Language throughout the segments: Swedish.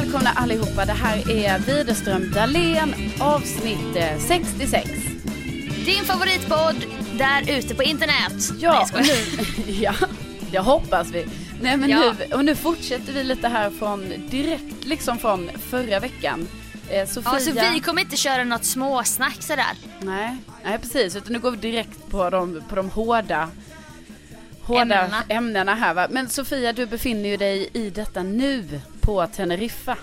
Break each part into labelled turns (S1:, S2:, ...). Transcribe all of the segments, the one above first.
S1: välkomna allihopa. Det här är Widerström Dahlén avsnitt eh, 66.
S2: Din favoritpodd där ute på internet.
S1: Ja,
S2: Nej,
S1: nu, ja, det hoppas vi. Nej men
S2: Ja.
S1: nu, och nu fortsätter vi lite här från direkt liksom från förra veckan. Eh, Sofia.
S2: Ja, så vi kommer inte köra något småsnack sådär.
S1: Nej, nej precis. Utan nu går vi direkt på de, på de hårda, hårda ämnena.
S2: Ämnena.
S1: här va. Men Sofia, du befinner ju dig i detta nu på Teneriffa.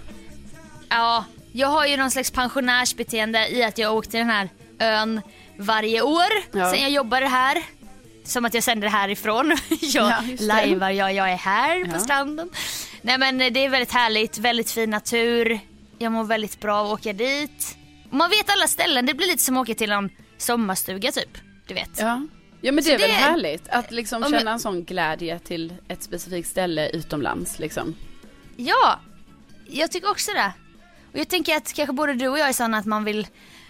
S2: Ja, jag har ju någon slags pensionärsbeteende i att jag åkt till den här ön varje år
S1: Ja.
S2: sen jag jobbade här. Som att jag sänder härifrån. jag
S1: Ja,
S2: lajvar, jag, jag är här på
S1: Ja.
S2: stranden. Nej men det är väldigt härligt, väldigt fin natur. Jag mår väldigt bra av att åka dit. Man vet alla ställen, det blir lite som att åka till en sommarstuga typ. Du vet.
S1: Ja. Ja men det
S2: Så
S1: är väl
S2: det-
S1: härligt att liksom känna en sån glädje till ett specifikt ställe utomlands liksom.
S2: Ja, jag tycker också det. Och jag tänker att kanske både du och jag är sådana att man vill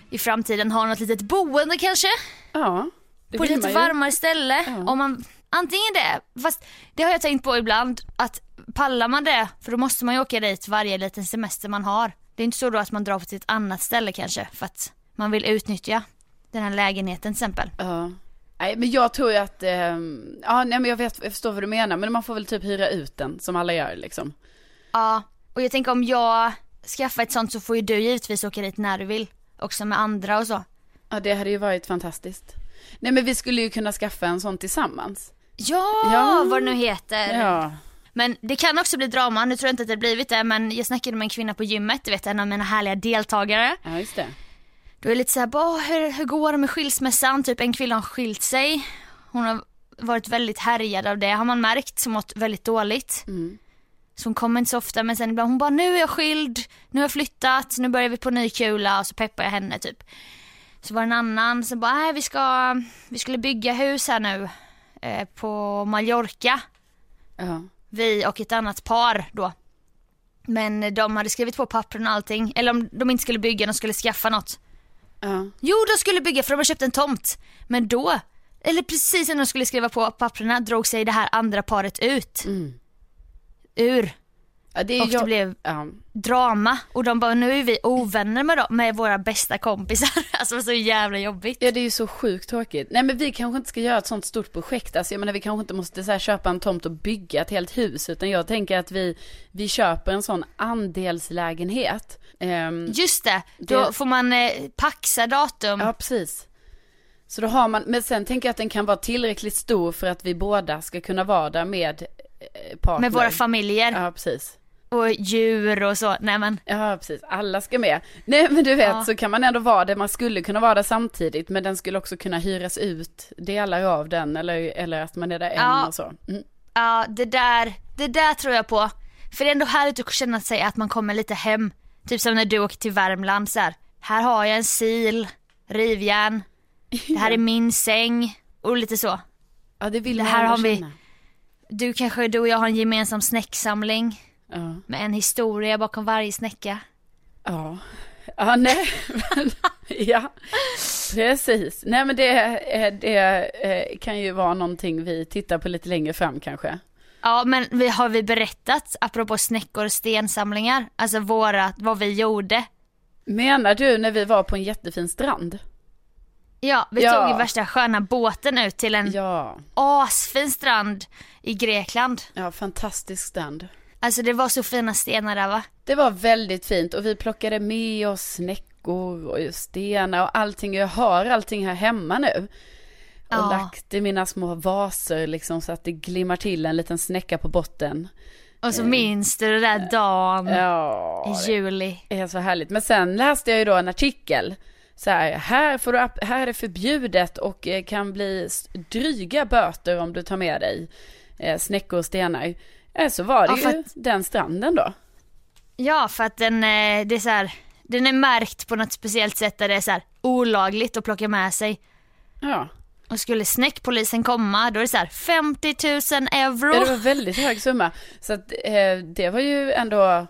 S2: i framtiden ha något litet boende kanske.
S1: Ja. Det
S2: på ett lite
S1: ju.
S2: varmare ställe.
S1: Ja.
S2: Om man, antingen det, fast det har jag tänkt på ibland, att pallar man det, för då måste man ju åka dit varje liten semester man har. Det är inte så då att man drar till ett annat ställe kanske, för att man vill utnyttja den här lägenheten till exempel.
S1: Ja. Nej men jag tror ju att, ehm, ja nej men jag vet, jag förstår vad du menar men man får väl typ hyra ut den som alla gör liksom.
S2: Ja, och jag tänker om jag skaffar ett sånt så får ju du givetvis åka dit när du vill. Också med andra och så.
S1: Ja det hade ju varit fantastiskt. Nej men vi skulle ju kunna skaffa en sån tillsammans.
S2: Ja,
S1: Ja.
S2: vad det nu heter.
S1: Ja.
S2: Men det kan också bli drama, nu tror jag inte att det blivit det men jag snackade med en kvinna på gymmet, du vet en av mina härliga deltagare.
S1: Ja just det.
S2: Då är det lite såhär, bara, hur, hur går det med skilsmässan? Typ en kvinna har skilt sig. Hon har varit väldigt härjad av det har man märkt, som mått väldigt dåligt.
S1: Mm.
S2: Så hon kommer inte så ofta men sen ibland hon bara, nu är jag skild, nu har jag flyttat, nu börjar vi på ny kula och så peppar jag henne typ. Så var det en annan som bara, nej vi ska, vi skulle bygga hus här nu eh, på Mallorca
S1: Ja.
S2: vi och ett annat par då. Men de hade skrivit på pappren och allting, eller om de inte skulle bygga, de skulle skaffa något.
S1: Ja.
S2: Jo, de skulle bygga för de har köpt en tomt. Men då, eller precis när de skulle skriva på papperna drog sig det här andra paret ut.
S1: Mm.
S2: Ur.
S1: ja det
S2: Och det
S1: jag...
S2: blev
S1: Ja.
S2: drama. Och de bara, nu är vi ovänner med, dem, med våra bästa kompisar. Alltså det var så jävla jobbigt.
S1: Ja det är ju så sjukt tråkigt. Nej men vi kanske inte ska göra ett sånt stort projekt. Alltså jag menar vi kanske inte måste så här, köpa en tomt och bygga ett helt hus. Utan jag tänker att vi, vi köper en sån andelslägenhet. Ehm,
S2: Just det, då
S1: Det-
S2: får man eh, paxa datum.
S1: ja precis. Så då har man, men sen tänker jag att den kan vara tillräckligt stor för att vi båda ska kunna vara där med partner.
S2: med våra familjer
S1: Ja precis.
S2: och djur och så. Nej men,
S1: Ja precis, alla ska med. Nej men du vet
S2: Ja.
S1: så kan man ändå vara det, man skulle kunna vara där samtidigt men den skulle också kunna hyras ut delar av den eller, eller att man är där en
S2: Ja.
S1: och så. Mm.
S2: ja det där, det där tror jag på. För det är ändå härligt att känna sig att man kommer lite hem. Typ som när du åker till Värmland så här. Här har jag en sil, rivjärn, det här är min säng och lite så.
S1: Ja det vill
S2: Det
S1: man
S2: här har vi-
S1: känna.
S2: Du kanske, du och jag har en gemensam snäcksamling
S1: Ja.
S2: med en historia bakom varje snäcka.
S1: Ja. Ja, nej. ja, precis. Nej, men det, eh, det eh, kan ju vara någonting vi tittar på lite längre fram kanske.
S2: Ja men vi, har vi berättat, apropå snäckor och stensamlingar, alltså våra, vad vi gjorde?
S1: Menar du när vi var på en jättefin strand?
S2: Ja, vi
S1: Ja.
S2: tog ju värsta sköna båten ut till en
S1: Ja,
S2: asfin strand i Grekland.
S1: ja, fantastisk strand.
S2: Alltså det var så fina stenar där va?
S1: Det var väldigt fint och vi plockade med oss snäckor och stenar och allting. Jag har allting här hemma nu. Och
S2: Ja.
S1: lagt i mina små vaser liksom så att det glimmar till en liten snäcka på botten.
S2: Och så minns du den där dagen
S1: Ja,
S2: i juli.
S1: Det är så härligt. Men sen läste jag ju då en artikel. Så här, här, får du, här är det förbjudet och eh, kan bli dryga böter om du tar med dig eh, snäckor och stenar. Eh, så var det
S2: Ja,
S1: ju den stranden då.
S2: Ja för att den, det är så här, den är märkt på något speciellt sätt där det är så här olagligt att plocka med sig.
S1: Ja.
S2: Och skulle snäckpolisen komma då är det så här 50 000 euro.
S1: ja, det var väldigt hög summa. Så att eh, det var ju ändå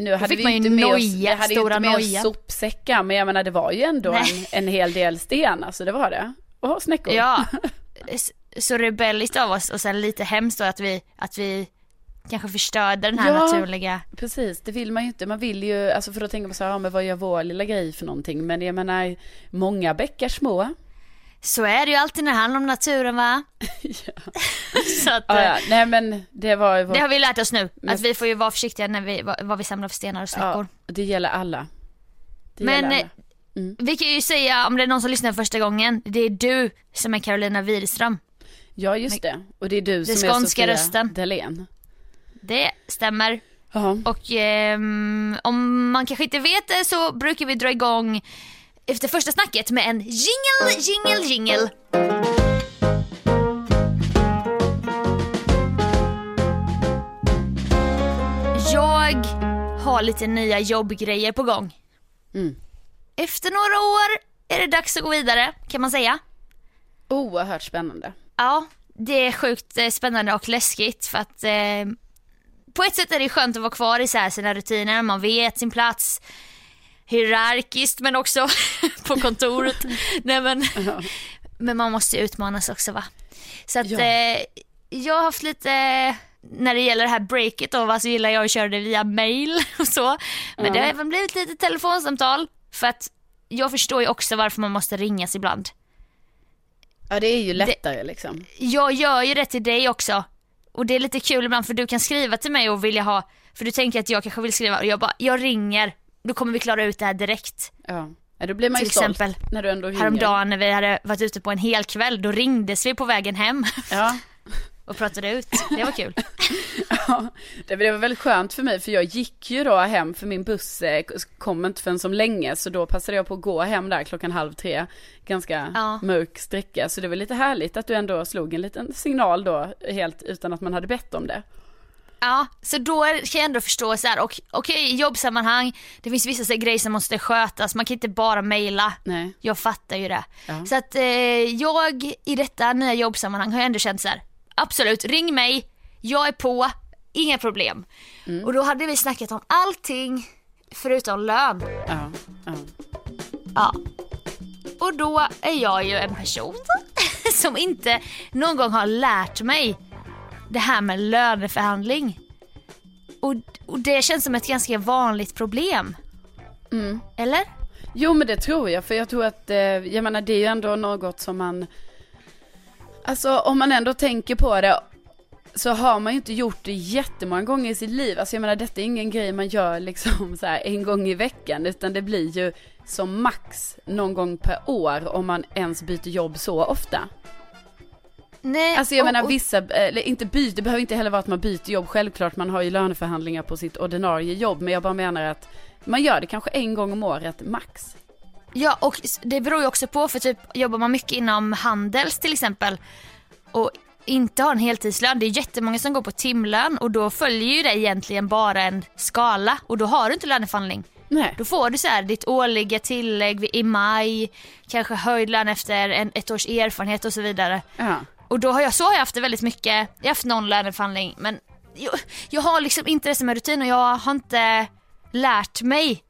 S1: nu hade
S2: fick
S1: vi
S2: man
S1: inte med oss,
S2: noja,
S1: vi hade
S2: stora
S1: inte med oss
S2: noja.
S1: sopsäckar, men jag menar det var ju ändå en, en hel del sten, alltså det var det. Och snäckor.
S2: Ja, så rebelliskt av oss och sen lite hemskt då att vi, att vi kanske förstörde den här
S1: Ja.
S2: naturliga.
S1: Precis, det vill man ju inte. Man vill ju, alltså för att tänka på så här, ja, men vad gör vår lilla grej för någonting? Men jag menar, många bäckar små.
S2: Så är det ju alltid när det handlar om naturen va?
S1: ja.
S2: Så att,
S1: Ja,
S2: eh,
S1: ja. Nej men det var ju vår...
S2: det har vi lärt oss nu.
S1: Men-
S2: Att vi får ju vara försiktiga när vi, vad, vi samlar för stenar och snäckor.
S1: ja, det gäller alla. Det
S2: Men
S1: gäller
S2: eh,
S1: alla. Mm.
S2: vi kan ju säga, om det är någon som lyssnar första gången, det är du som är Carolina Widerström.
S1: Ja just det. Och det är du
S2: Den
S1: som är Sofia
S2: rösten.
S1: Dalén.
S2: Det stämmer.
S1: Ja.
S2: Och ehm, om man kanske inte vet det så brukar vi dra igång efter första snacket med en jingle, jingle, jingle. Jag har lite nya jobbgrejer på gång.
S1: Mm.
S2: Efter några år är det dags att gå vidare kan man säga.
S1: Oerhört spännande.
S2: Ja, det är sjukt eh, spännande och läskigt för att eh, på ett sätt är det skönt att vara kvar i så sina rutiner, man vet sin plats hierarkiskt men också på kontoret. Nej, men,
S1: Ja.
S2: men man måste ju utmanas också va. Så att
S1: Ja.
S2: eh, jag har haft lite, när det gäller det här breaket då va, så gillar jag att köra det via mail och så. Men
S1: Ja.
S2: det har även blivit lite telefonsamtal för att jag förstår ju också varför man måste ringas ibland.
S1: Ja det är ju lättare liksom.
S2: jag gör ju det till dig också. Och det är lite kul ibland för du kan skriva till mig och vilja ha, för du tänker att jag kanske vill skriva och jag bara, jag ringer, då kommer vi klara ut det här direkt.
S1: Ja. ja då blir man ju
S2: Till
S1: stolt
S2: exempel,
S1: när du ändå.
S2: Häromdagen när vi hade varit ute på en hel kväll, då ringdes vi på vägen hem
S1: Ja.
S2: och pratade ut. Det var kul.
S1: Ja, det det var väldigt skönt för mig för jag gick ju då hem för min buss eh, kom inte förrän som länge så då passade jag på att gå hem där klockan halv tre. Ganska
S2: Ja.
S1: mörk sträcka så det var lite härligt att du ändå slog en liten signal då helt utan att man hade bett om det.
S2: Ja, så då kan jag ändå förstå så här, och okej i jobbsammanhang, det finns vissa här grejer som måste skötas, man kan inte bara mejla. Jag fattar ju det.
S1: Ja.
S2: Så att eh, jag i detta nya jobbsammanhang har jag ändå känt så här. absolut ring mig, jag är på, inga problem.
S1: Mm.
S2: Och då hade vi snackat om allting förutom lön.
S1: Ja, ja.
S2: Ja. Och då är jag ju en person som inte någon gång har lärt mig det här med löneförhandling. Och, och det känns som ett ganska vanligt problem.
S1: Mm.
S2: Eller?
S1: Jo men det tror jag för jag tror att, eh, jag menar det är ju ändå något som man, alltså om man ändå tänker på det så har man ju inte gjort det jättemånga gånger i sitt liv. Alltså jag menar detta är ingen grej man gör liksom så här en gång i veckan utan det blir ju som max någon gång per år om man ens byter jobb så ofta.
S2: Nej,
S1: Alltså jag
S2: och-
S1: menar vissa, eller inte byter, det behöver inte heller vara att man byter jobb. Självklart man har ju löneförhandlingar på sitt ordinarie jobb men jag bara menar att man gör det kanske en gång om året max.
S2: Ja och det beror ju också på för typ jobbar man mycket inom Handels till exempel och inte har en heltidslön, det är jättemånga som går på timlön och då följer ju det egentligen bara en skala och då har du inte löneförhandling.
S1: Nej.
S2: Då får du så här ditt årliga tillägg i maj, kanske höjd lön efter en, ett års erfarenhet och så vidare.
S1: Ja.
S2: Och då har jag, så har jag haft det väldigt mycket, jag har haft någon löneförhandling men jag, jag har liksom inte det som en rutin och jag har inte lärt mig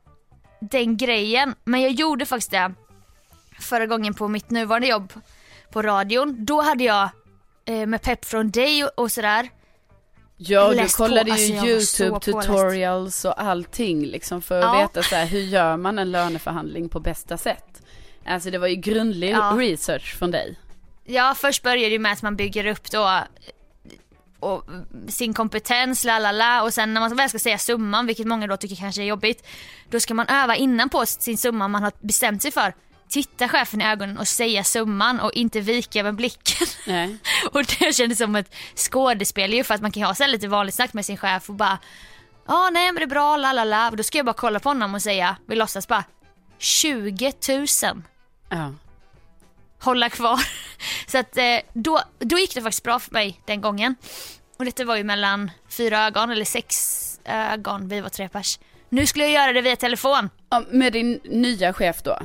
S2: den grejen. Men jag gjorde faktiskt det förra gången på mitt nuvarande jobb på radion. Då hade jag eh, med pepp från dig och, och sådär.
S1: Ja, och du
S2: på.
S1: kollade
S2: Alltså,
S1: ju
S2: jag var så
S1: YouTube tutorials och allting liksom för att
S2: Ja.
S1: veta så här, hur gör man en löneförhandling på bästa sätt? Alltså det var ju grundlig
S2: Ja.
S1: research från dig.
S2: Ja, först börjar det med att man bygger upp då och sin kompetens, la la la och sen när man väl ska säga summan, vilket många då tycker kanske är jobbigt, då ska man öva innan på sin summa man har bestämt sig för. Titta chefen i ögonen och säga summan och inte vika med blicken.
S1: Nej.
S2: Och det kändes som ett skådespel ju för att man kan ha så lite vanligt snack med sin chef och bara Ja nej men det är bra, la la la. Och Då ska jag bara kolla på honom och säga, vi låtsas bara 20 000
S1: Ja.
S2: hålla kvar. Så att eh, då, då gick det faktiskt bra för mig den gången. Och detta var ju mellan fyra ögon eller sex ögon, vi var tre pers. Nu skulle jag göra det via telefon.
S1: ja. Med din nya chef då?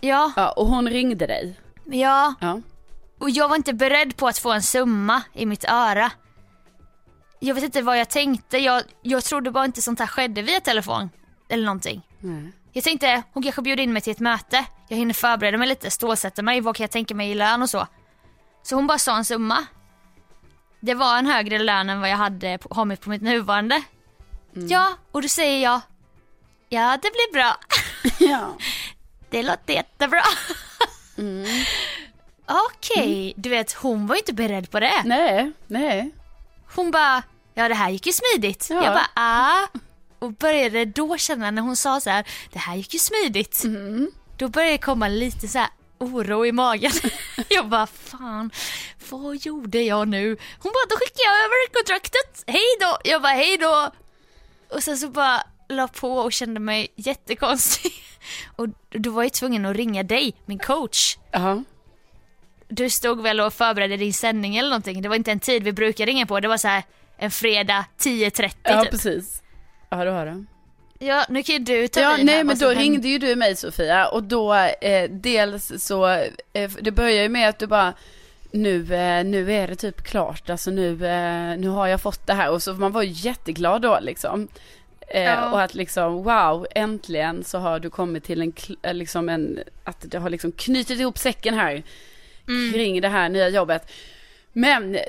S2: Ja,
S1: Ja, och hon ringde dig?
S2: ja.
S1: Ja.
S2: Och jag var inte beredd på att få en summa i mitt öra. Jag vet inte vad jag tänkte. Jag, jag trodde bara inte sånt här skedde via telefon. Eller någonting.
S1: Nej.
S2: Jag tänkte hon kanske bjuder in mig till ett möte. Jag hinner förbereda mig lite, stålsätta mig. Vad kan jag tänka mig i lön och så. Så hon bara sa en summa. det var en högre lön än vad jag hade på, har på mitt nuvarande. Ja, och då säger jag, ja det blir bra.
S1: Ja.
S2: Det låter jättebra. Okej, du vet hon var ju inte beredd på det.
S1: Nej, nej.
S2: Hon bara, ja det här gick ju smidigt.
S1: Ja.
S2: Jag bara, ah. Och började då känna när hon sa så här, det här gick ju smidigt. Då började det komma lite så här oro i magen. jag bara, fan, vad gjorde jag nu? Hon bara, då skickar jag över kontraktet, hej då. Jag bara, hej då. Och sen så bara la på och kände mig jättekonstig. Och då var jag tvungen att ringa dig, min coach.
S1: Ja.
S2: Du stod väl och förberedde din sändning eller någonting. Det var inte en tid vi brukar ringa på. Det var så här en fredag 10.30
S1: Ja,
S2: typ.
S1: precis. Ja, du har det.
S2: Ja, nu kan ju du ta
S1: Ja, nej
S2: här,
S1: men då
S2: som hände.
S1: ringde ju du mig Sofia och då eh, dels så, eh, det börjar ju med att du bara nu, eh, nu är det typ klart, alltså nu, eh, nu har jag fått det här och så man var ju jätteglad då liksom. Eh,
S2: Ja.
S1: Och att liksom wow, äntligen så har du kommit till en, liksom en, att det har liksom knutit ihop säcken här
S2: Mm.
S1: kring det här nya jobbet. Men, eh,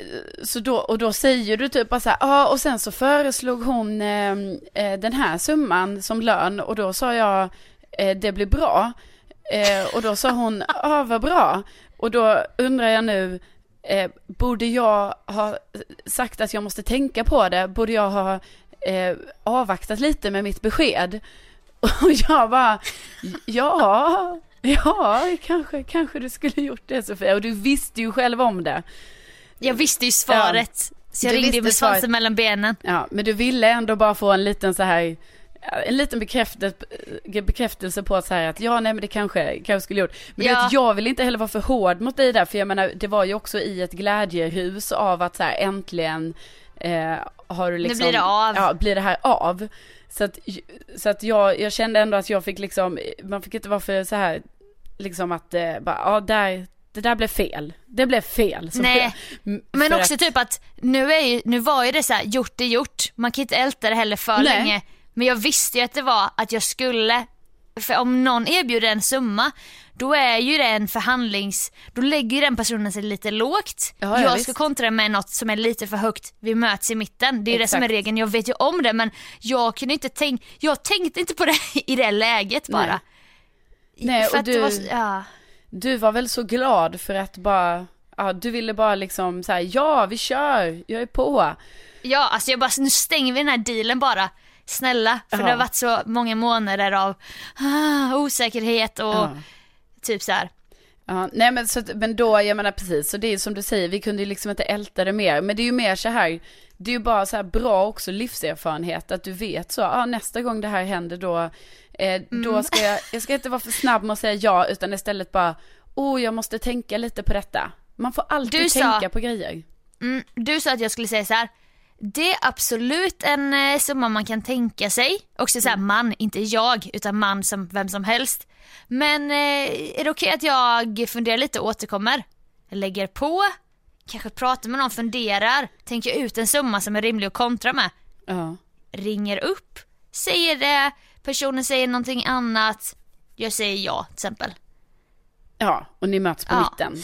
S1: så då, och då säger du typ bara så här, ja och sen så föreslog hon ehm, eh, den här summan som lön och då sa jag, eh, det blir bra. Eh, och då sa hon, ja vad bra. Och då undrar jag nu, eh, borde jag ha sagt att jag måste tänka på det? Borde jag ha eh, avvaktat lite med mitt besked? Och jag bara, ja, ja, kanske, kanske du skulle gjort det Sofia. Och du visste ju själv om det.
S2: Jag visste ju svaret. Så jag
S1: Du
S2: ringde med
S1: svaret.
S2: svansen mellan benen.
S1: Ja, men du ville ändå bara få en liten så här, en liten bekräftelse, på så här att ja, nej men det kanske, kanske skulle gjort. Men
S2: Ja.
S1: vet, jag vill inte heller vara för hård mot dig där, för jag menar, det var ju också i ett glädjerus av att så här äntligen eh, har du liksom.
S2: blir det av.
S1: Ja, blir det här av. Så att, så att jag, jag kände ändå att jag fick liksom, man fick inte vara för så här, liksom att, eh, bara, ja där, det där blev fel. Det blev fel. Så
S2: Nej,
S1: Mm,
S2: Men också
S1: att-
S2: typ att nu, är ju, nu var ju det så här, gjort är gjort. Man kan inte älta det heller för
S1: Nej.
S2: länge. Men jag visste ju att det var att jag skulle, för om någon erbjuder en summa, då är ju det en förhandlings, då lägger ju den personen sig lite lågt.
S1: Ja, ja,
S2: jag
S1: visst.
S2: ska kontra med något som är lite för högt, vi möts i mitten. Det är ju det som är regeln, jag vet ju om det men jag kunde inte tänka, jag tänkte inte på det i det läget bara.
S1: Nej,
S2: för
S1: och du-
S2: var, ja.
S1: Du var väl så glad för att bara, ja du ville bara liksom säga ja vi kör, jag är på.
S2: Ja, alltså jag bara, nu stänger vi den här dealen bara. Snälla, för
S1: Ja.
S2: det har varit så många månader av ah, osäkerhet och
S1: Ja.
S2: typ så här.
S1: Ja, nej men, så, men då, jag menar precis, så det är som du säger, vi kunde ju liksom inte älta det mer. Men det är ju mer så här, det är ju bara så här bra också livserfarenhet, att du vet så, ja nästa gång det här händer då, eh,
S2: Mm.
S1: då ska jag, jag ska inte vara för snabb med att säga ja, utan istället bara, oh jag måste tänka lite på detta. Man får alltid
S2: Du sa-
S1: tänka på grejer.
S2: Mm, du sa att jag skulle säga så här. Det är absolut en eh, summa man kan tänka sig. Också så här, man, inte jag, utan man som vem som helst. Men eh, är det okej att jag funderar lite och återkommer? Jag lägger på, kanske pratar med någon, funderar, tänker ut en summa som är rimlig att kontra med.
S1: Ja.
S2: ringer upp, säger det, personen säger någonting annat, jag säger ja till exempel.
S1: Ja, och ni möts på
S2: Ja.
S1: mitten.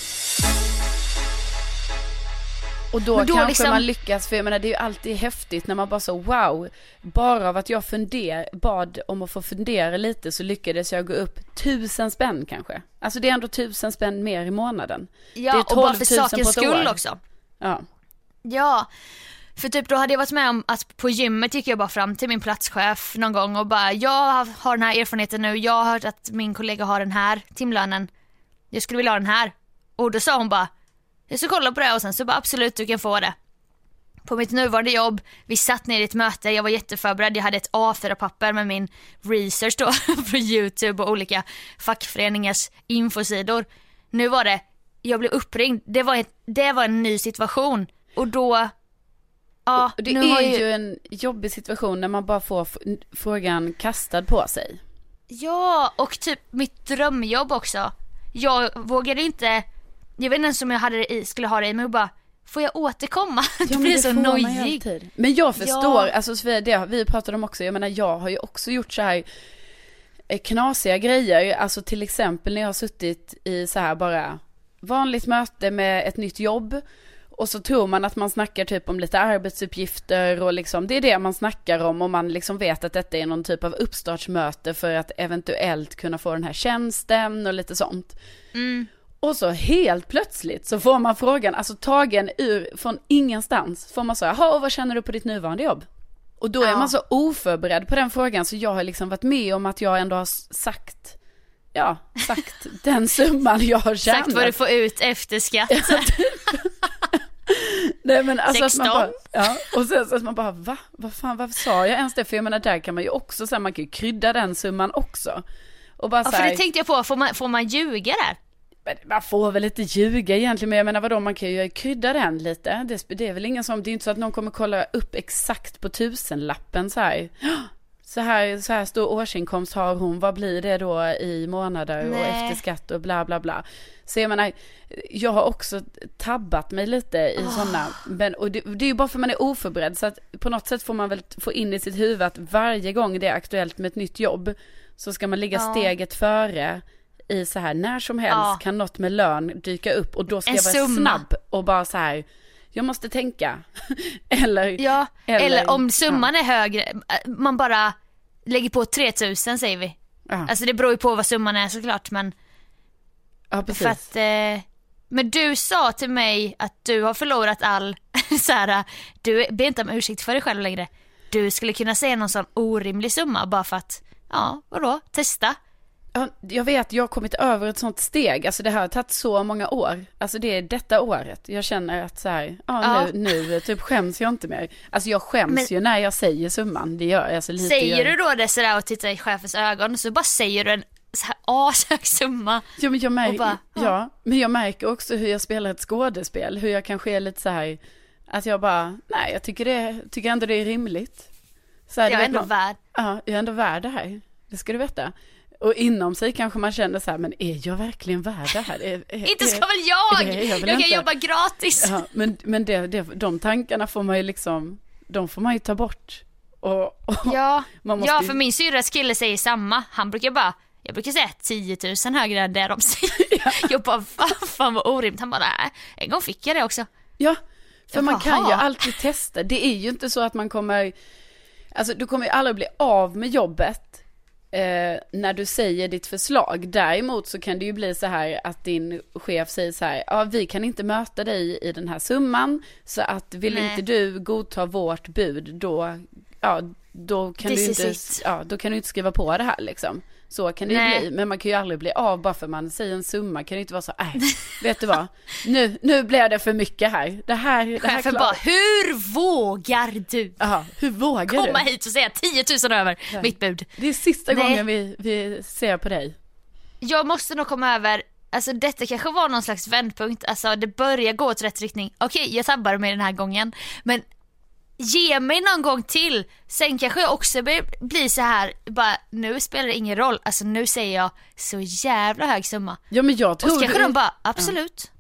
S1: Och då,
S2: då
S1: kanske
S2: liksom-
S1: man lyckas, för jag menar det är ju alltid häftigt när man bara så wow, bara av att jag funder, bad om att få fundera lite så lyckades jag gå upp tusen spänn kanske. Alltså det är ändå tusen spänn mer i månaden.
S2: Ja,
S1: det är
S2: och bara
S1: 12
S2: för
S1: 000 på
S2: sakens skull också.
S1: Ja,
S2: Ja, för typ då hade jag varit med om att på gymmet gick jag bara fram till min platschef någon gång och bara jag har den här erfarenheten nu, jag har hört att min kollega har den här timlönen. Jag skulle vilja ha den här. Och då sa hon bara, jag ska kolla på det och sen så bara absolut du kan få det. På mitt nuvarande jobb, vi satt ner i ett möte, jag var jätteförberedd, jag hade ett A4-papper med min research då på YouTube och olika fackföreningars infosidor. Nu var det, jag blev uppringd, det var, ett, det var en ny situation och då, ja,
S1: och det
S2: nu har
S1: är ju en jobbig situation när man bara får frågan kastad på sig.
S2: Ja, och typ mitt drömjobb också. Jag vågade inte, jag vet inte ens om jag hade det i, skulle ha det i mig och bara, får jag återkomma?
S1: Ja,
S2: det
S1: men
S2: blir så nojig.
S1: Men jag förstår,
S2: Ja.
S1: alltså Sofia, det vi pratat om också, jag menar jag har ju också gjort så här eh, knasiga grejer, alltså till exempel när jag har suttit i så här bara vanligt möte med ett nytt jobb Och så tror man att man snackar typ om lite arbetsuppgifter och liksom det är det man snackar om och man liksom vet att detta är någon typ av uppstartsmöte för att eventuellt kunna få den här tjänsten och lite sånt.
S2: Mm.
S1: Och så helt plötsligt så får man frågan, alltså tagen ur från ingenstans, får man säga, jaha och vad känner du på ditt nuvarande jobb? Och då är
S2: Ja.
S1: man så oförberedd på den frågan så jag har liksom varit med om att jag ändå har sagt, ja, sagt den summan jag har tjänat.
S2: Sagt vad du får ut efter skatt.
S1: Nej men alltså att man
S2: 16.
S1: bara, ja, och sen så att man bara, va? Vad fan, varför sa jag ens det? För jag menar där kan man ju också, så här, man kan ju krydda den summan också. Och bara
S2: Ja,
S1: så
S2: för
S1: här,
S2: det tänkte jag på, får man, får man ljuga där?
S1: Men man får väl inte ljuga egentligen, men jag menar vadå, man kan ju krydda den lite. Det, det är väl ingen som, det är inte så att någon kommer kolla upp exakt på tusenlappen så här. Så här, så här stor årsinkomst har hon, vad blir det då i månader och
S2: Nej.
S1: efter skatt och bla bla bla. Så jag menar, jag har också tabbat mig lite i
S2: Ah.
S1: sådana, men och det, det är ju bara för man är oförberedd så att på något sätt får man väl få in i sitt huvud att varje gång det är aktuellt med ett nytt jobb så ska man ligga
S2: Ja.
S1: steget före i så här när som helst
S2: Ja.
S1: kan något med lön dyka upp och då ska
S2: En
S1: jag vara
S2: summa.
S1: snabb och bara så här, jag måste tänka. eller,
S2: Ja, eller,
S1: Eller-
S2: om summan är högre, äh, man bara lägger på 3000 säger vi.
S1: ja,
S2: Alltså det beror ju på vad summan är såklart men
S1: ja precis.
S2: för att, eh, men du sa till mig att du har förlorat all, så här, du ber inte om ursäkt för dig själv längre. Du skulle kunna säga någon sån orimlig summa bara för att, ja vadå, testa.
S1: Ja, jag vet, jag har kommit över ett sånt steg. Alltså det här har tagit så många år. Alltså det är detta året. Jag känner att så här, ja,
S2: Ja.
S1: Nu, nu typ skäms jag inte mer. Alltså jag skäms
S2: Men-
S1: ju när jag säger summan. Det gör jag. Alltså lite
S2: Säger
S1: gör...
S2: du då det sådär och tittar i chefens ögon så bara säger du en så här ashög summa.
S1: Ja, men jag märker,
S2: bara,
S1: ja.
S2: ja.
S1: men jag märker också hur jag spelar ett skådespel. Hur jag kanske är lite så här, att jag bara, nej jag tycker, det, tycker ändå det är rimligt. Så här,
S2: Jag är ändå
S1: man-
S2: värd.
S1: Ja, jag är ändå värd det här. Det ska du veta. Och inom sig kanske man känner så här, men är jag verkligen värd det här? Är, är,
S2: Inte ska väl jag!
S1: jag
S2: jag kan
S1: inte.
S2: jobba gratis.
S1: Ja, men men det, det, de tankarna får man ju liksom, de får man ju ta bort. Och, och
S2: Ja, ja
S1: ju-
S2: för min syrras kille säger samma. Han brukar bara, jag brukar säga 10 000 högre än det de säger. Jag bara, vad fan vad orimligt. Han bara, nej, en gång fick jag det också.
S1: Ja, för
S2: Jag
S1: man
S2: bara,
S1: kan ju
S2: "Ha."
S1: alltid testa. Det är ju inte så att man kommer, alltså du kommer ju aldrig bli av med jobbet eh, när du säger ditt förslag. Däremot så kan det ju bli så här att din chef säger så här, ja vi kan inte möta dig i den här summan, så att vill
S2: Nej.
S1: inte du godta vårt bud, då, ja, då kan
S2: This
S1: du inte, ja, då kan du inte skriva på det här liksom. Så kan det ju
S2: Nej.
S1: bli, men man kan ju aldrig bli av bara för man säger en summa, kan det inte vara så, nej, vet du vad, nu, nu blev det för mycket här, det här, det här
S2: Chefen bara, hur vågar du
S1: Jaha, hur vågar
S2: komma
S1: du?
S2: hit och säga 10 000 över
S1: Nej.
S2: mitt bud?
S1: Det är sista
S2: Nej.
S1: gången vi, vi ser på dig.
S2: Jag måste nog komma över, alltså detta kanske var någon slags vändpunkt, alltså det börjar gå åt rätt riktning. Okej, jag tabbade mig den här gången, men ge mig någon gång till. Sen kanske jag också blir, så här, bara nu spelar det ingen roll, alltså nu säger jag så jävla hög summa.
S1: Ja men jag
S2: Och
S1: tror
S2: så kanske
S1: du...
S2: de bara, absolut,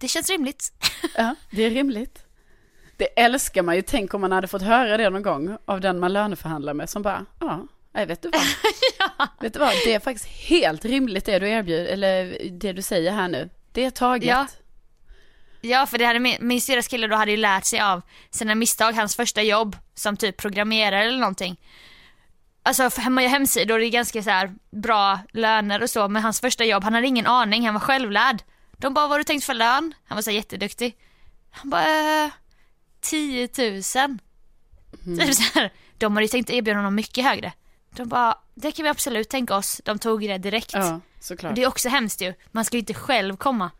S2: det känns rimligt.
S1: Ja, det är rimligt. Det älskar man ju. Tänk om man hade fått höra det någon gång av den man löneförhandlar med som bara, ja, nej vet du vad? Vet du vad, det är faktiskt helt rimligt det du erbjuder, eller det du säger här nu. Det är taget.
S2: Ja. Ja för det hade min, min syrras kille då hade ju lärt sig av sina misstag, hans första jobb som typ programmerare eller någonting. Alltså hemma hemsidor det är ganska så här bra löner och så men hans första jobb, han hade ingen aning, han var självlärd. De bara, vad har du tänkt för lön? Han var så här jätteduktig. Han bara, eh, 10 000. Typ så här, de hade ju tänkt erbjuda honom mycket högre. De bara, det kan vi absolut tänka oss. De tog det direkt.
S1: Ja,
S2: Och
S1: såklart.
S2: det är också hemskt ju. Man ska ju inte själv komma.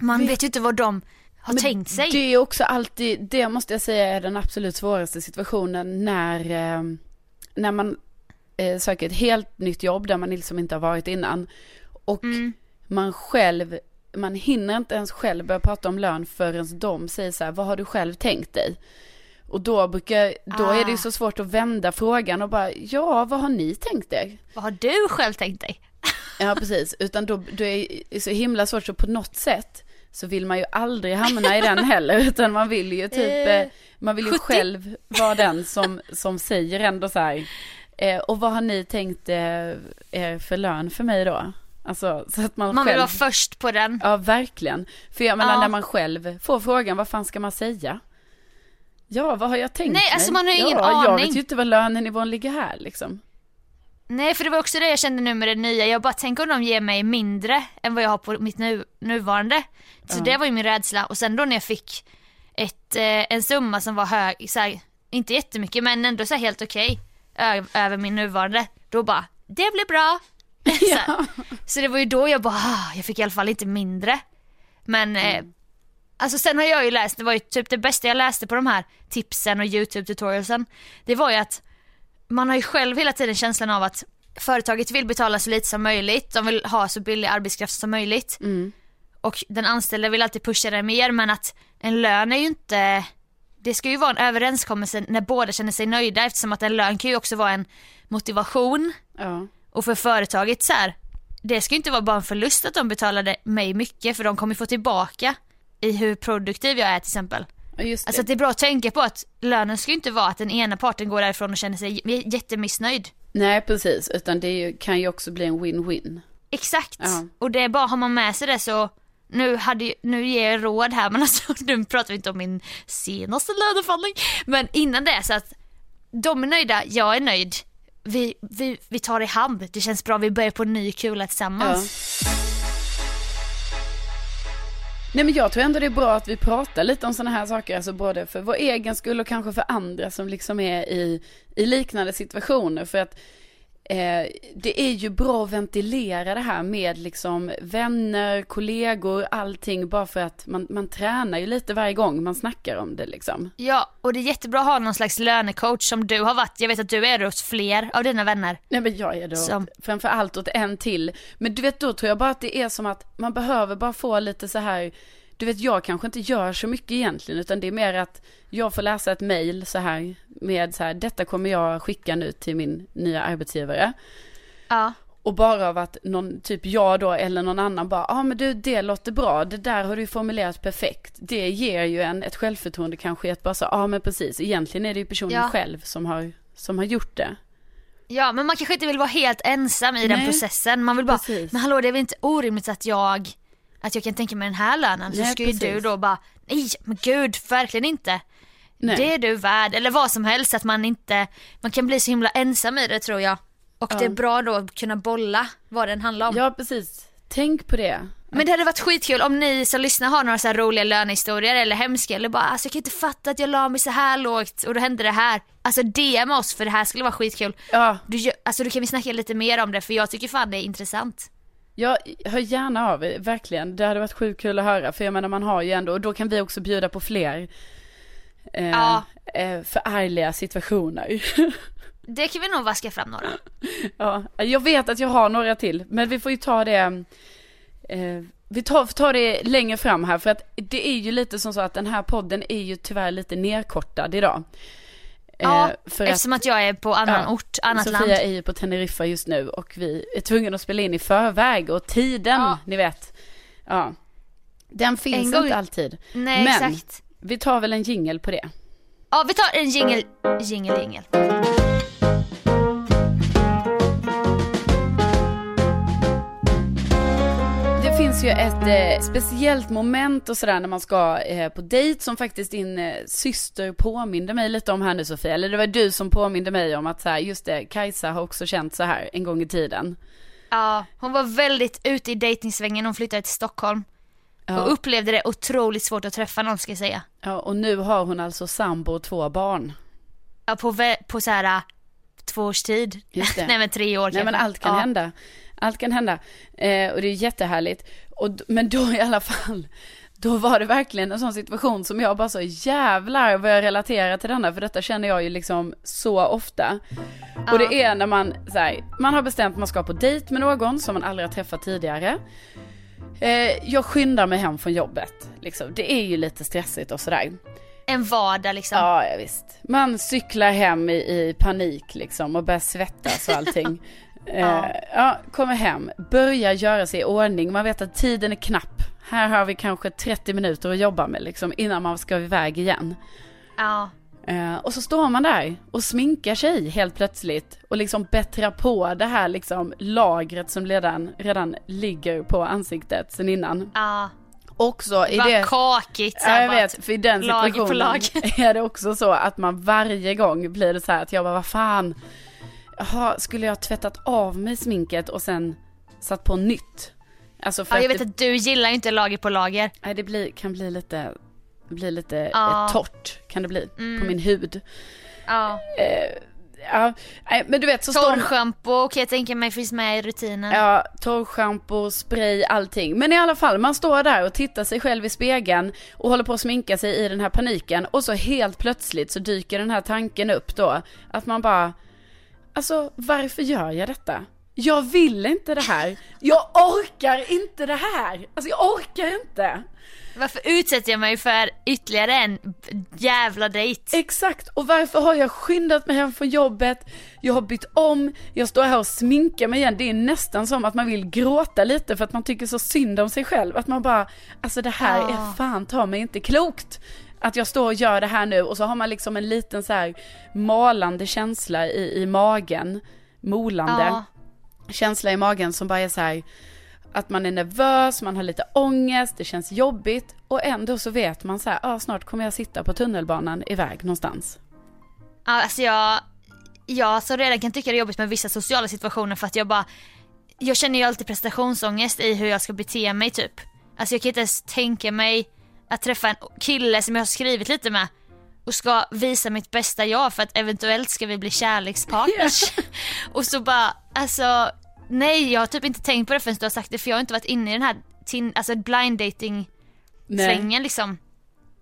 S2: Man
S1: Vet-
S2: ju inte vad de har
S1: Men
S2: tänkt sig.
S1: Det är också alltid, det måste jag säga är den absolut svåraste situationen när, eh, när man eh, söker ett helt nytt jobb där man liksom inte har varit innan. Och
S2: Mm.
S1: man själv, man hinner inte ens själv börja prata om lön förrän de säger så här, vad har du själv tänkt dig? Och då brukar, då är det ju
S2: Ah.
S1: så svårt att vända frågan och bara, ja vad har ni tänkt er?
S2: Vad har du själv tänkt dig?
S1: Ja precis, utan då, då är det så himla svårt så på något sätt så vill man ju aldrig hamna i den heller utan man vill ju typ,
S2: Eh,
S1: eh, man vill ju
S2: 70.
S1: själv vara den som, som säger ändå så här, eh, och vad har ni tänkt eh, för lön för mig då? Alltså så att man,
S2: Man vill
S1: själv...
S2: vara först på den.
S1: Ja, verkligen. För jag menar
S2: Ja.
S1: när man själv får frågan, vad fan ska man säga? Ja, vad har jag tänkt
S2: Nej,
S1: mig?
S2: alltså, man har ju ingen
S1: ja, Jag
S2: aning.
S1: vet ju inte var lönenivån ligger här liksom.
S2: Nej för det var också det jag kände nu med det nya. Jag bara tänker om de ger mig mindre än vad jag har på mitt nu, nuvarande. Så
S1: Ja.
S2: det var ju min rädsla. Och sen då när jag fick ett, eh, en summa som var hög, så här, inte jättemycket men ändå så här helt okej. ö- över min nuvarande. Då bara, det blir bra. så, så det var ju då jag bara, ah, jag fick i alla fall inte mindre. Men eh, Alltså sen har jag ju läst, det var ju typ det bästa jag läste på de här tipsen och YouTube tutorialsen. Det var ju att man har ju själv hela tiden känslan av att företaget vill betala så lite som möjligt, de vill ha så billig arbetskraft som möjligt.
S1: Mm.
S2: Och den anställde vill alltid pusha det mer men att en lön är ju inte, det ska ju vara en överenskommelse när båda känner sig nöjda eftersom att en lön kan ju också vara en motivation
S1: Ja.
S2: och för företaget så här, det ska ju inte vara bara en förlust att de betalade mig mycket för de kommer få tillbaka i hur produktiv jag är till exempel.
S1: Just det.
S2: Alltså det är bra att tänka på att lönen ska ju inte vara att den ena parten går därifrån och känner sig jättemissnöjd.
S1: Nej, precis. Utan det ju, kan ju också bli en win-win.
S2: Exakt.
S1: Ja.
S2: Och det är bara, har man med sig det så nu, hade, nu ger jag råd här men alltså nu pratar vi inte om min senaste löneförhandling. Men innan det så att de är nöjda, jag är nöjd. Vi, vi, vi tar i hand, det känns bra, vi börjar på en ny kula tillsammans.
S1: Nej men jag tror ändå det är bra att vi pratar lite om sådana här saker, alltså både för vår egen skull och kanske för andra som liksom är i, i liknande situationer. För att eh, det är ju bra att ventilera det här med liksom vänner, kollegor, allting, bara för att man, man tränar ju lite varje gång man snackar om det liksom.
S2: Ja, och det är jättebra att ha någon slags lönecoach som du har varit. Jag vet att du är det hos fler av dina vänner.
S1: Nej men jag är då
S2: Som-
S1: framför allt åt en till. Men du vet då tror jag bara att det är som att man behöver bara få lite så här, du vet jag kanske inte gör så mycket egentligen utan det är mer att jag får läsa ett mail så här med så här, detta kommer jag skicka nu till min nya arbetsgivare.
S2: Ja.
S1: Och bara av att någon, typ jag då eller någon annan bara, ja ah, men du det låter bra, det där har du formulerat perfekt. Det ger ju en ett självförtroende kanske att bara så, ja ah, men precis, egentligen är det ju personen
S2: Ja.
S1: själv som har, som har gjort det.
S2: Ja, men man kanske inte vill vara helt ensam i den
S1: Nej.
S2: processen. Man vill bara,
S1: Precis.
S2: men hallå det är väl inte orimligt att jag, att jag kan tänka mig den här lönen. Så ska ju du då bara, nej men gud, verkligen inte.
S1: Nej.
S2: Det är du värd, eller vad som helst, att man inte, man kan bli så himla ensam i det tror jag. Och det är bra då att kunna bolla vad den handlar om.
S1: Ja precis, tänk på det.
S2: Men det hade varit skitkul om ni som lyssnar har några så roliga lönehistorier eller hemska eller bara alltså jag kan inte fatta att jag la mig så här lågt och då hände det här. Alltså DM oss för det här skulle vara skitkul.
S1: Ja,
S2: Du, alltså då kan vi snacka lite mer om det för jag tycker fan det är intressant.
S1: Jag hör gärna av er, verkligen. Det hade varit sjukt kul att höra, för jag menar man har ju ändå, och då kan vi också bjuda på fler eh,
S2: Ja.
S1: eh, förargliga situationer.
S2: Det kan vi nog vaska fram några.
S1: ja, jag vet att jag har några till, men vi får ju ta det, eh, vi tar, får ta det längre fram här, för att det är ju lite som så att den här podden är ju tyvärr lite nerkortad idag.
S2: Ja,
S1: Eh, för att-
S2: eftersom att jag är på annan
S1: Ja,
S2: ort, annat
S1: Sofia
S2: land.
S1: är ju på Teneriffa just nu och vi är tvungna att spela in i förväg och tiden,
S2: Ja.
S1: ni vet. Ja. Den finns
S2: En gång-
S1: inte alltid.
S2: Nej
S1: Men-
S2: exakt.
S1: Vi tar väl en jingel på det.
S2: Ja vi tar en jingel, jingel, jingel.
S1: Finns ju ett eh, speciellt moment och sådär när man ska eh, på dejt som faktiskt din eh, syster påminde mig lite om här nu Sofia. Eller det var du som påminde mig om att så här, just det, Kajsa har också känt så här en gång i tiden.
S2: Ja, hon var väldigt ute i dejtingsvängen, hon flyttade till Stockholm.
S1: Ja.
S2: Och upplevde det otroligt svårt att träffa någon ska jag säga.
S1: Ja, och nu har hon alltså sambo och två barn.
S2: Ja, på, på så här två års tid. Nej men tre år
S1: Nej
S2: kanske.
S1: men allt kan
S2: ja.
S1: hända. Allt kan hända. Eh, och det är jättehärligt. Och, men då i alla fall, då var det verkligen en sån situation som jag bara så jävlar vad jag relaterar till denna. För detta känner jag ju liksom så ofta. Och det är när man, så här, man har bestämt att man ska på dejt med någon som man aldrig har träffat tidigare. Eh, jag skyndar mig hem från jobbet. Liksom. Det är ju lite stressigt och sådär.
S2: En vardag liksom.
S1: Ja, ja visst. Man cyklar hem i, i panik liksom och börjar svettas och allting.
S2: Ja.
S1: ja. ja, kommer hem, börjar göra sig i ordning. Man vet att tiden är knapp. Här har vi kanske 30 minuter att jobba med liksom innan man ska iväg igen.
S2: Ja.
S1: Eh, och så står man där och sminkar sig helt plötsligt och liksom bättrar på det här liksom lagret som redan, redan ligger på ansiktet sen innan.
S2: Ja,
S1: Också i det...
S2: kakigt. så
S1: Ja, jag vet, för i den
S2: lager på
S1: situationen
S2: lager.
S1: är det också så att man varje gång blir det så här att jag bara, vad fan, Jaha, skulle jag ha tvättat av mig sminket och sen satt på nytt? Alltså för
S2: Ja, jag vet
S1: det,
S2: att du gillar ju inte lager på lager.
S1: nej, det blir, kan bli lite, bli lite
S2: Ja. Mm.
S1: eh, torrt, kan det bli, på min hud.
S2: Ja.
S1: Eh, ja, men du vet så står
S2: Torrschampo kan jag tänka mig finns med i rutinen.
S1: Ja, torrschampo, spray, allting. Men i alla fall, man står där och tittar sig själv i spegeln och håller på att sminka sig i den här paniken och så helt plötsligt så dyker den här tanken upp då att man bara, alltså varför gör jag detta? Jag vill inte det här. Jag orkar inte det här. Alltså jag orkar inte.
S2: Varför utsätter jag mig för ytterligare en jävla dejt?
S1: Exakt, och varför har jag skyndat mig hem från jobbet? Jag har bytt om, jag står här och sminkar mig igen. Det är nästan som att man vill gråta lite för att man tycker så synd om sig själv. Att man bara, alltså det här
S2: Ja.
S1: är fan ta mig inte klokt. Att jag står och gör det här nu och så har man liksom en liten så här malande känsla i, i magen. Molande
S2: Ja.
S1: känsla i magen som bara är så här att man är nervös, man har lite ångest, det känns jobbigt och ändå så vet man så här, ah, snart kommer jag sitta på tunnelbanan iväg någonstans.
S2: Alltså jag, jag så redan kan tycka det är jobbigt med vissa sociala situationer för att jag bara, jag känner ju alltid prestationsångest i hur jag ska bete mig typ. Alltså jag kan inte ens tänka mig att träffa en kille som jag har skrivit lite med och ska visa mitt bästa jag för att eventuellt ska vi bli kärlekspartners. och så bara, alltså nej jag har typ inte tänkt på det förrän du har sagt det för jag har inte varit inne i den här tin, alltså blind dating svängen liksom.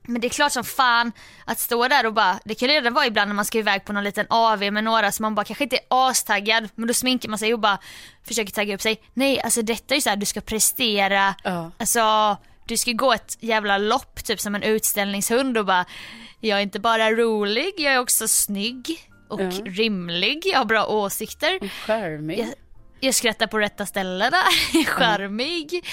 S2: Men det är klart som fan att stå där och bara, det kan redan vara ibland när man ska iväg på någon liten AV med några som man bara kanske inte är astaggad men då sminkar man sig och bara försöker tagga upp sig. Nej alltså detta är ju så här, du ska prestera,
S1: Ja.
S2: alltså du ska gå ett jävla lopp typ som en utställningshund och bara jag är inte bara rolig, jag är också snygg och
S1: Ja.
S2: rimlig, jag har bra åsikter.
S1: Charmig.
S2: Jag, jag skrattar på rätta ställena, charmig.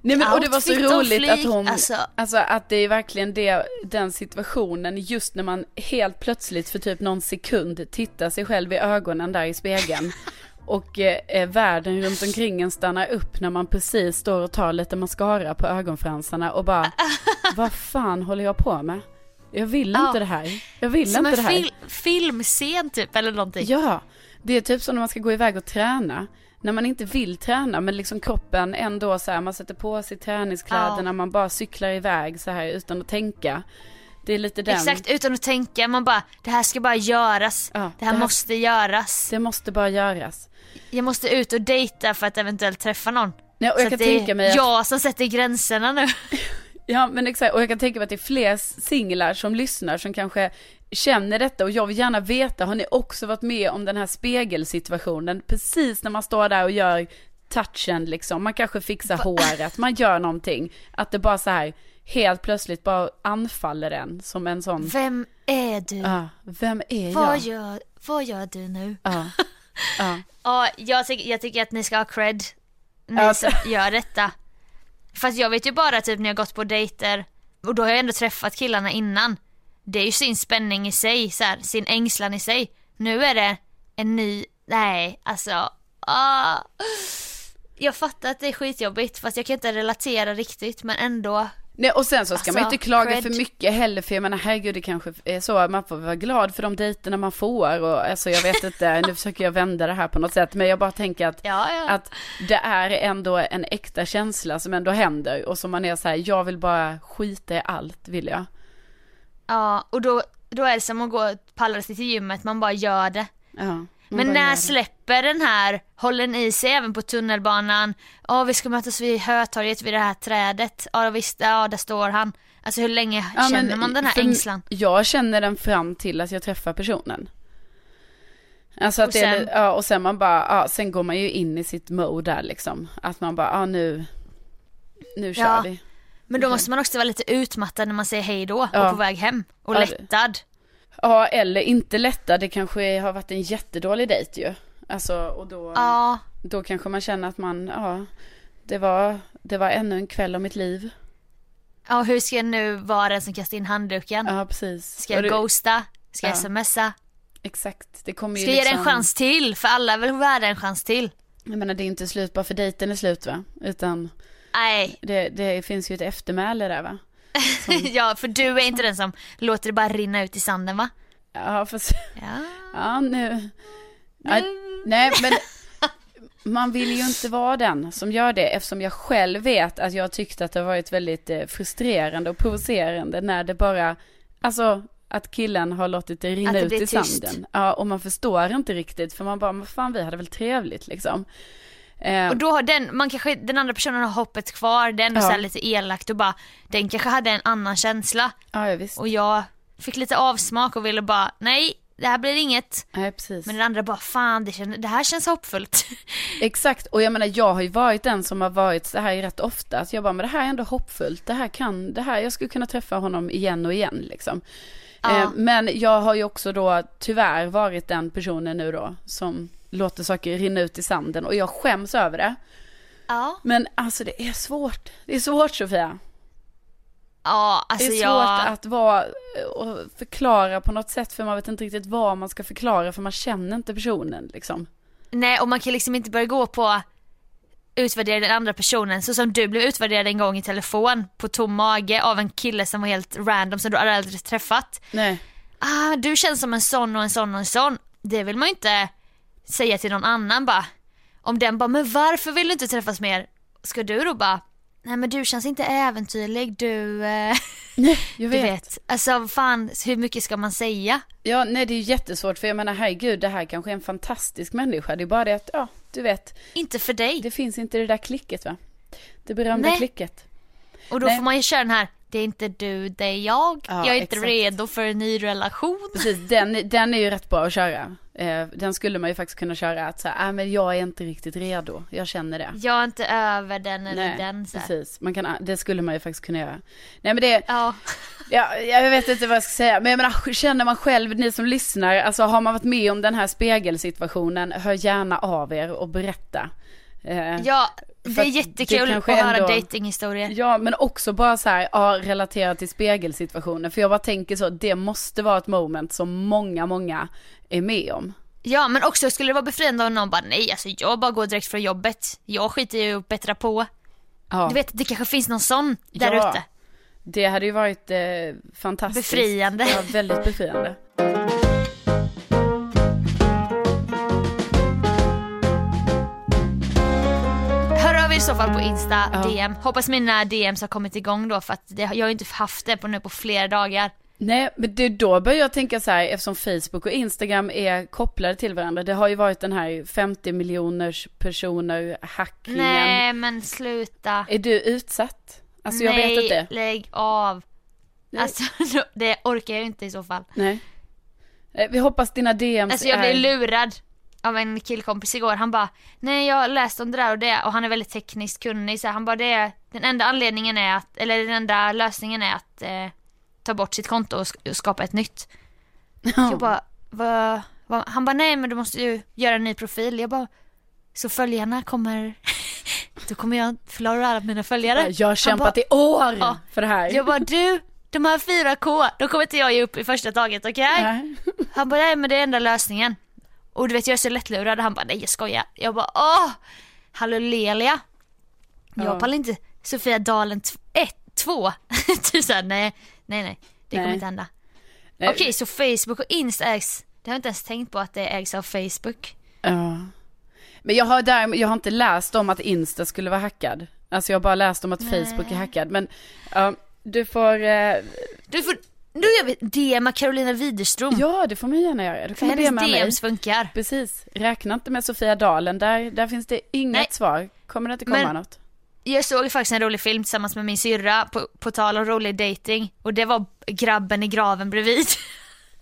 S1: Nej men och det var så roligt att hon,
S2: alltså.
S1: alltså. att det är verkligen det, den situationen just när man helt plötsligt för typ någon sekund tittar sig själv i ögonen där i spegeln. Och eh, världen runt omkring en stannar upp när man precis står och tar lite mascara på ögonfransarna och bara, vad fan håller jag på med? Jag vill
S2: Ja.
S1: inte det här. Jag vill
S2: Som
S1: inte
S2: en
S1: det här.
S2: fil- filmscen typ eller någonting.
S1: Ja, det är typ som när man ska gå iväg och träna. När man inte vill träna men liksom kroppen ändå så här, man sätter på sig träningskläderna,
S2: Ja.
S1: man bara cyklar iväg så här utan att tänka. Det är lite den,
S2: Exakt, utan att tänka, man bara det här ska bara göras.
S1: Ja,
S2: det här
S1: det här-
S2: måste göras.
S1: det måste bara göras.
S2: Jag måste ut och dejta för att eventuellt träffa någon.
S1: Nej, och
S2: Så
S1: jag kan
S2: att det
S1: tänka mig att,
S2: jag som sätter gränserna nu.
S1: ja men exakt, och jag kan tänka mig att det är fler singlar som lyssnar som kanske känner detta och jag vill gärna veta, har ni också varit med om den här spegelsituationen? Precis när man står där och gör touchen liksom, man kanske fixar håret, man gör någonting. Att det bara så här helt plötsligt bara anfaller en som en sån,
S2: Vem är du?
S1: ja, vem är
S2: vad,
S1: jag?
S2: gör, vad gör du nu?
S1: Ja, ja,
S2: Ja, jag, tycker, jag tycker att ni ska ha cred, ni
S1: Ja,
S2: som gör detta. Fast jag vet ju bara typ när jag gått på dejter, och då har jag ändå träffat killarna innan. Det är ju sin spänning i sig, så här, sin ängslan i sig. Nu är det en ny, nej alltså, ah. Jag fattar att det är skitjobbigt fast jag kan inte relatera riktigt men ändå.
S1: Nej, och sen så ska man
S2: Alltså,
S1: inte klaga
S2: cred.
S1: för mycket heller, för jag menar herregud det kanske är så, man får vara glad för de dejterna man får och alltså jag vet inte, nu försöker jag vända det här på något sätt, men jag bara tänker att,
S2: Ja, ja.
S1: att det är ändå en äkta känsla som ändå händer och som man är så här, jag vill bara skita i allt vill jag.
S2: Ja, och då, då är det som att gå och pallra sig till gymmet, man bara gör det.
S1: Ja, man
S2: Men när
S1: det.
S2: släpper den här, håller ni i sig även på tunnelbanan? Ja, vi ska mötas vid Hötorget vid det här trädet. Ja, visst, ja, där står han. Alltså hur länge
S1: Ja,
S2: känner
S1: men
S2: man den här ängslan?
S1: Jag känner den fram till att jag träffar personen. Alltså att
S2: Och
S1: det
S2: sen-
S1: li- ja, och sen man bara, ja, sen går man ju in i sitt mode där liksom. Att man bara, ja nu, nu kör
S2: Ja.
S1: vi.
S2: Men då måste man också vara lite utmattad när man säger hej då
S1: Ja.
S2: och på väg hem. Och
S1: Ja, det-
S2: lättad.
S1: Ja, eller inte lätta, det kanske har varit en jättedålig dejt ju. Alltså, och då,
S2: Ja,
S1: då kanske man känner att man, ja, det var, det var ännu en kväll av mitt liv.
S2: ja hur ska jag nu vara den som kastar in handduken?
S1: Ja, precis.
S2: Ska jag
S1: det,
S2: ghosta? Ska jag
S1: Ja.
S2: smsa?
S1: Exakt. Det kommer ju
S2: Ska jag ge det
S1: liksom,
S2: en chans till? För alla är väl värda en chans till?
S1: Jag menar det är inte slut bara för dejten är slut va? Utan
S2: Nej,
S1: det, det finns ju ett eftermäle där va?
S2: ja för du är inte den som låter det bara rinna ut i sanden va?
S1: Ja fast,
S2: Ja.
S1: ja nu. Ja, nej men man vill ju inte vara den som gör det eftersom jag själv vet att jag tyckte att det varit väldigt eh, frustrerande och provocerande när det bara, alltså att killen har låtit det rinna
S2: det
S1: ut i
S2: tyst.
S1: sanden. Ja, och man förstår inte riktigt för man bara, men fan vi hade väl trevligt liksom. Eh,
S2: Och då har den, man kanske, den andra personen har hoppet kvar, det är
S1: Ja.
S2: så lite elakt och bara, den kanske hade en annan känsla.
S1: ja, ja, visst.
S2: Och jag fick lite avsmak och ville bara, nej, det här blir inget.
S1: Nej, precis.
S2: Men den andra bara, fan det, känns, det här känns hoppfullt.
S1: Exakt, och jag menar jag har ju varit den som har varit så här rätt ofta. Att jag bara, men det här är ändå hoppfullt. Det här kan, det här, jag skulle kunna träffa honom igen och igen liksom.
S2: Ja.
S1: Eh, men jag har ju också då tyvärr varit den personen nu då som låter saker rinna ut i sanden och jag skäms över det.
S2: Ja.
S1: Men alltså det är svårt. Det är svårt Sofia.
S2: Ja,
S1: Det
S2: alltså
S1: är svårt
S2: jag...
S1: att vara och förklara på något sätt för man vet inte riktigt vad man ska förklara för man känner inte personen liksom.
S2: Nej, och man kan liksom inte börja gå på utvärdera den andra personen så som du blev utvärderad en gång i telefon på tom mage av en kille som var helt random som du aldrig träffat.
S1: Nej.
S2: Ah, du känns som en sån och en sån och en sån. Det vill man ju inte säga till någon annan bara. Om den bara, men varför vill du inte träffas mer? Ska du då bara, nej men du känns inte äventyrlig, du, eh,
S1: Nej, jag
S2: du
S1: vet.
S2: vet. Alltså fan, hur mycket ska man säga?
S1: Ja, nej det är jättesvårt för jag menar herregud det här kanske är en fantastisk människa. Det är bara det att, ja, du vet,
S2: Inte för dig.
S1: det finns inte det där klicket va? Det berömda
S2: Nej.
S1: klicket.
S2: Och då
S1: Nej.
S2: får man ju köra den här, det är inte du, det är jag.
S1: Ja,
S2: jag är inte
S1: exakt.
S2: redo för en ny relation.
S1: Precis, den, den är ju rätt bra att köra. Eh, den skulle man ju faktiskt kunna köra att så här, äh, men jag är inte riktigt redo. Jag känner det.
S2: Jag är inte över den eller
S1: Nej,
S2: den. Så
S1: precis. Man kan, det skulle man ju faktiskt kunna göra. Nej men det,
S2: Ja.
S1: ja, jag vet inte vad jag ska säga. Men jag menar, känner man själv, ni som lyssnar, alltså har man varit med om den här spegelsituationen, hör gärna av er och berätta. Eh,
S2: ja, det är jättekul
S1: det
S2: att höra
S1: ändå-
S2: datinghistorier.
S1: Ja, men också bara så här, ja, relaterat till spegelsituationen. För jag bara tänker så, det måste vara ett moment som många, många är med om.
S2: Ja men också skulle det vara befriande om någon bara nej alltså jag bara går direkt från jobbet. Jag skiter ju i att bättra på.
S1: Ja,
S2: Du vet det kanske finns någon sån där
S1: Ja.
S2: ute.
S1: det hade ju varit eh, fantastiskt.
S2: Befriande.
S1: Ja, väldigt befriande.
S2: Så fall på Insta
S1: Ja.
S2: DM. Hoppas mina DMs har kommit igång då för att det, jag har ju inte haft det på nu på flera dagar.
S1: Nej, men det, då börjar jag tänka så här, eftersom Facebook och Instagram är kopplade till varandra. Det har ju varit den här 50 miljoners personer hackingen.
S2: Nej men sluta.
S1: Är du utsatt? Alltså jag
S2: nej,
S1: vet inte.
S2: lägg av.
S1: Nej.
S2: Alltså det orkar jag ju inte i så fall.
S1: Nej. Eh, Vi hoppas dina DMs
S2: Alltså jag
S1: är...
S2: blev lurad av en killkompis igår. Han bara, nej jag har läst om det där och det och han är väldigt tekniskt kunnig. Så han bara, det den enda anledningen är att, eller den enda lösningen är att eh, ta bort sitt konto och sk- och skapa ett nytt. Jag bara, vad, vad? Han bara, nej men du måste ju göra en ny profil. Jag bara, så följarna kommer, då kommer jag förlora alla mina följare.
S1: Jag har kämpat
S2: bara,
S1: i år
S2: Ja.
S1: för det här.
S2: Jag bara, du, de här 4K, då kommer inte jag ge upp i första taget, okej?
S1: Nej.
S2: Han bara, nej men det är enda lösningen. Och du vet jag är så lättlurad. Han bara, nej jag skojar. Jag bara, åh! Halleluja. Jag
S1: Ja.
S2: pallar inte Sofia Dalen 1, 2. typ såhär, nej, nej, nej. Det kommer
S1: Nej.
S2: inte hända. Okej, så Facebook och Insta ägs, det har jag inte ens tänkt på att det ägs av Facebook.
S1: Ja. Men jag har, där, jag har inte läst om att Insta skulle vara hackad. Alltså jag har bara läst om att
S2: Nej.
S1: Facebook är hackad. Men ja, du får, eh,
S2: Du får, nu gör vi DMa Carolina Widerström.
S1: ja det får man gärna göra.
S2: För
S1: kan
S2: hennes
S1: DMa mig.
S2: DMs funkar.
S1: Precis, räkna inte med Sofia Dalen, där, där finns det inget
S2: Nej.
S1: svar. Kommer det inte komma
S2: Men-
S1: något?
S2: Jag såg faktiskt en rolig film tillsammans med min syrra på, på tal om rolig dating och det var grabben i graven bredvid.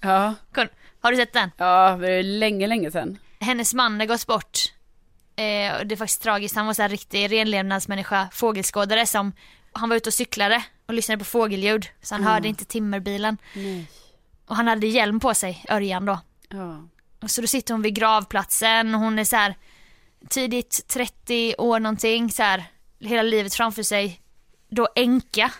S1: Ja,
S2: Har du sett den?
S1: ja det är länge, länge sedan.
S2: Hennes man har gått bort. Eh, och det är faktiskt tragiskt, han var så här riktig renlevnadsmänniska, fågelskådare som, han var ute och cyklade och lyssnade på fågelljud så han
S1: Mm.
S2: hörde inte timmerbilen.
S1: Nej.
S2: Och han hade hjälm på sig, Örjan då.
S1: Ja.
S2: Och så då sitter hon vid gravplatsen och hon är så här tidigt 30 år någonting så här hela livet framför sig. Då änka.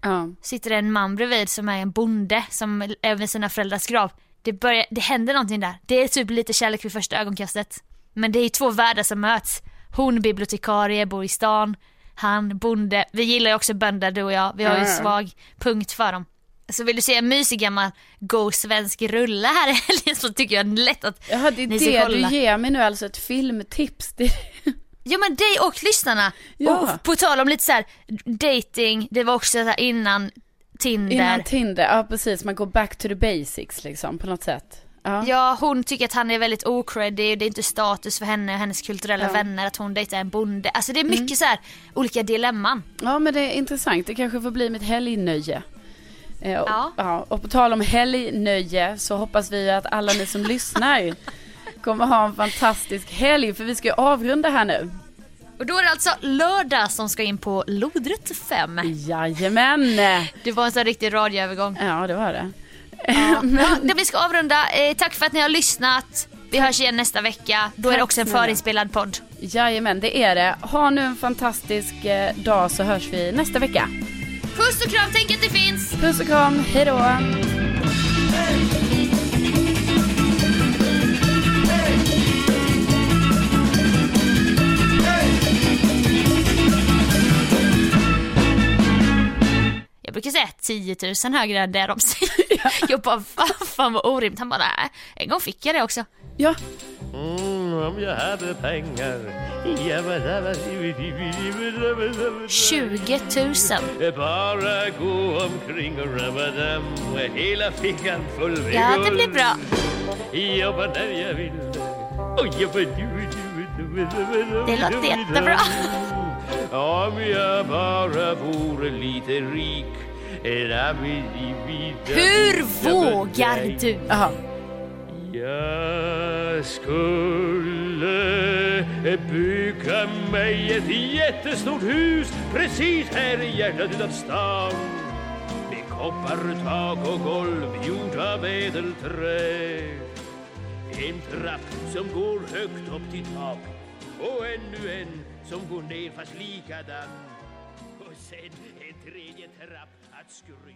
S1: Ja.
S2: sitter en man bredvid som är en bonde som är vid sina föräldrars grav. Det, börjar, det händer någonting där. Det är typ lite kärlek vid första ögonkastet. Men det är ju två världar som möts. Hon bibliotekarie, bor i stan. Han bonde. Vi gillar ju också bönder du och jag. Vi har ju en svag punkt för dem. Så vill du se en mysig gammal god svensk rulle här i helgen så tycker jag lätt att
S1: Jaha, det är
S2: ni
S1: det
S2: kolla.
S1: du ger mig nu, alltså ett filmtips. Det...
S2: Ja men dig och lyssnarna.
S1: Ja.
S2: Och på tal om lite så här dating, det var också så innan Tinder.
S1: Innan Tinder, ja precis, man går back to the basics liksom på något sätt. Ja.
S2: Ja, hon tycker att han är väldigt ocreddig, det är inte status för henne och hennes kulturella
S1: Ja.
S2: vänner att hon dejtar en bonde. Alltså det är mycket så här olika dilemman.
S1: ja, men det är intressant. Det kanske får bli mitt helgnöje. Eh, och,
S2: Ja.
S1: ja. och på tal om helgnöje så hoppas vi att alla ni som lyssnar kommer ha en fantastisk helg för vi ska ju avrunda här nu.
S2: Och då är det alltså lördag som ska in på lodrätt 5.
S1: Jajamän!
S2: Det var en sån riktig radioövergång.
S1: Ja, det var det.
S2: Ja, det vi ska avrunda. Eh, tack för att ni har lyssnat. Vi hörs igen nästa vecka. Då är det
S1: Tack
S2: också en förinspelad podd.
S1: Jajamän, det är det. Ha nu en fantastisk eh, dag så hörs vi nästa vecka.
S2: Puss och kram, tänk att det finns!
S1: Puss och kram, hejdå!
S2: Brukar säga 10 000 högre än det de säger. Jag bara, vad fan vad orimligt. Han bara, nej, en gång fick jag det också.
S1: Ja,
S3: Mm, om jag hade pengar
S2: 20 000.
S3: Bara gå omkring och rabba med hela fickan full med
S2: Ja, det blir bra.
S3: Jobba när jag vill och jobba du, du, du, du, du,
S2: Det låter jättebra.
S3: Om jag bara vore lite rik
S2: Hur vågar du?
S1: jaha.
S3: Jag skulle bygga mig ett jättestort hus precis här i hjärtat utav stan med koppartak och golv gjort av ädelträ En trapp som går högt upp till tak och ännu en som går ner fast likadan och sen en tredje trapp att skryta med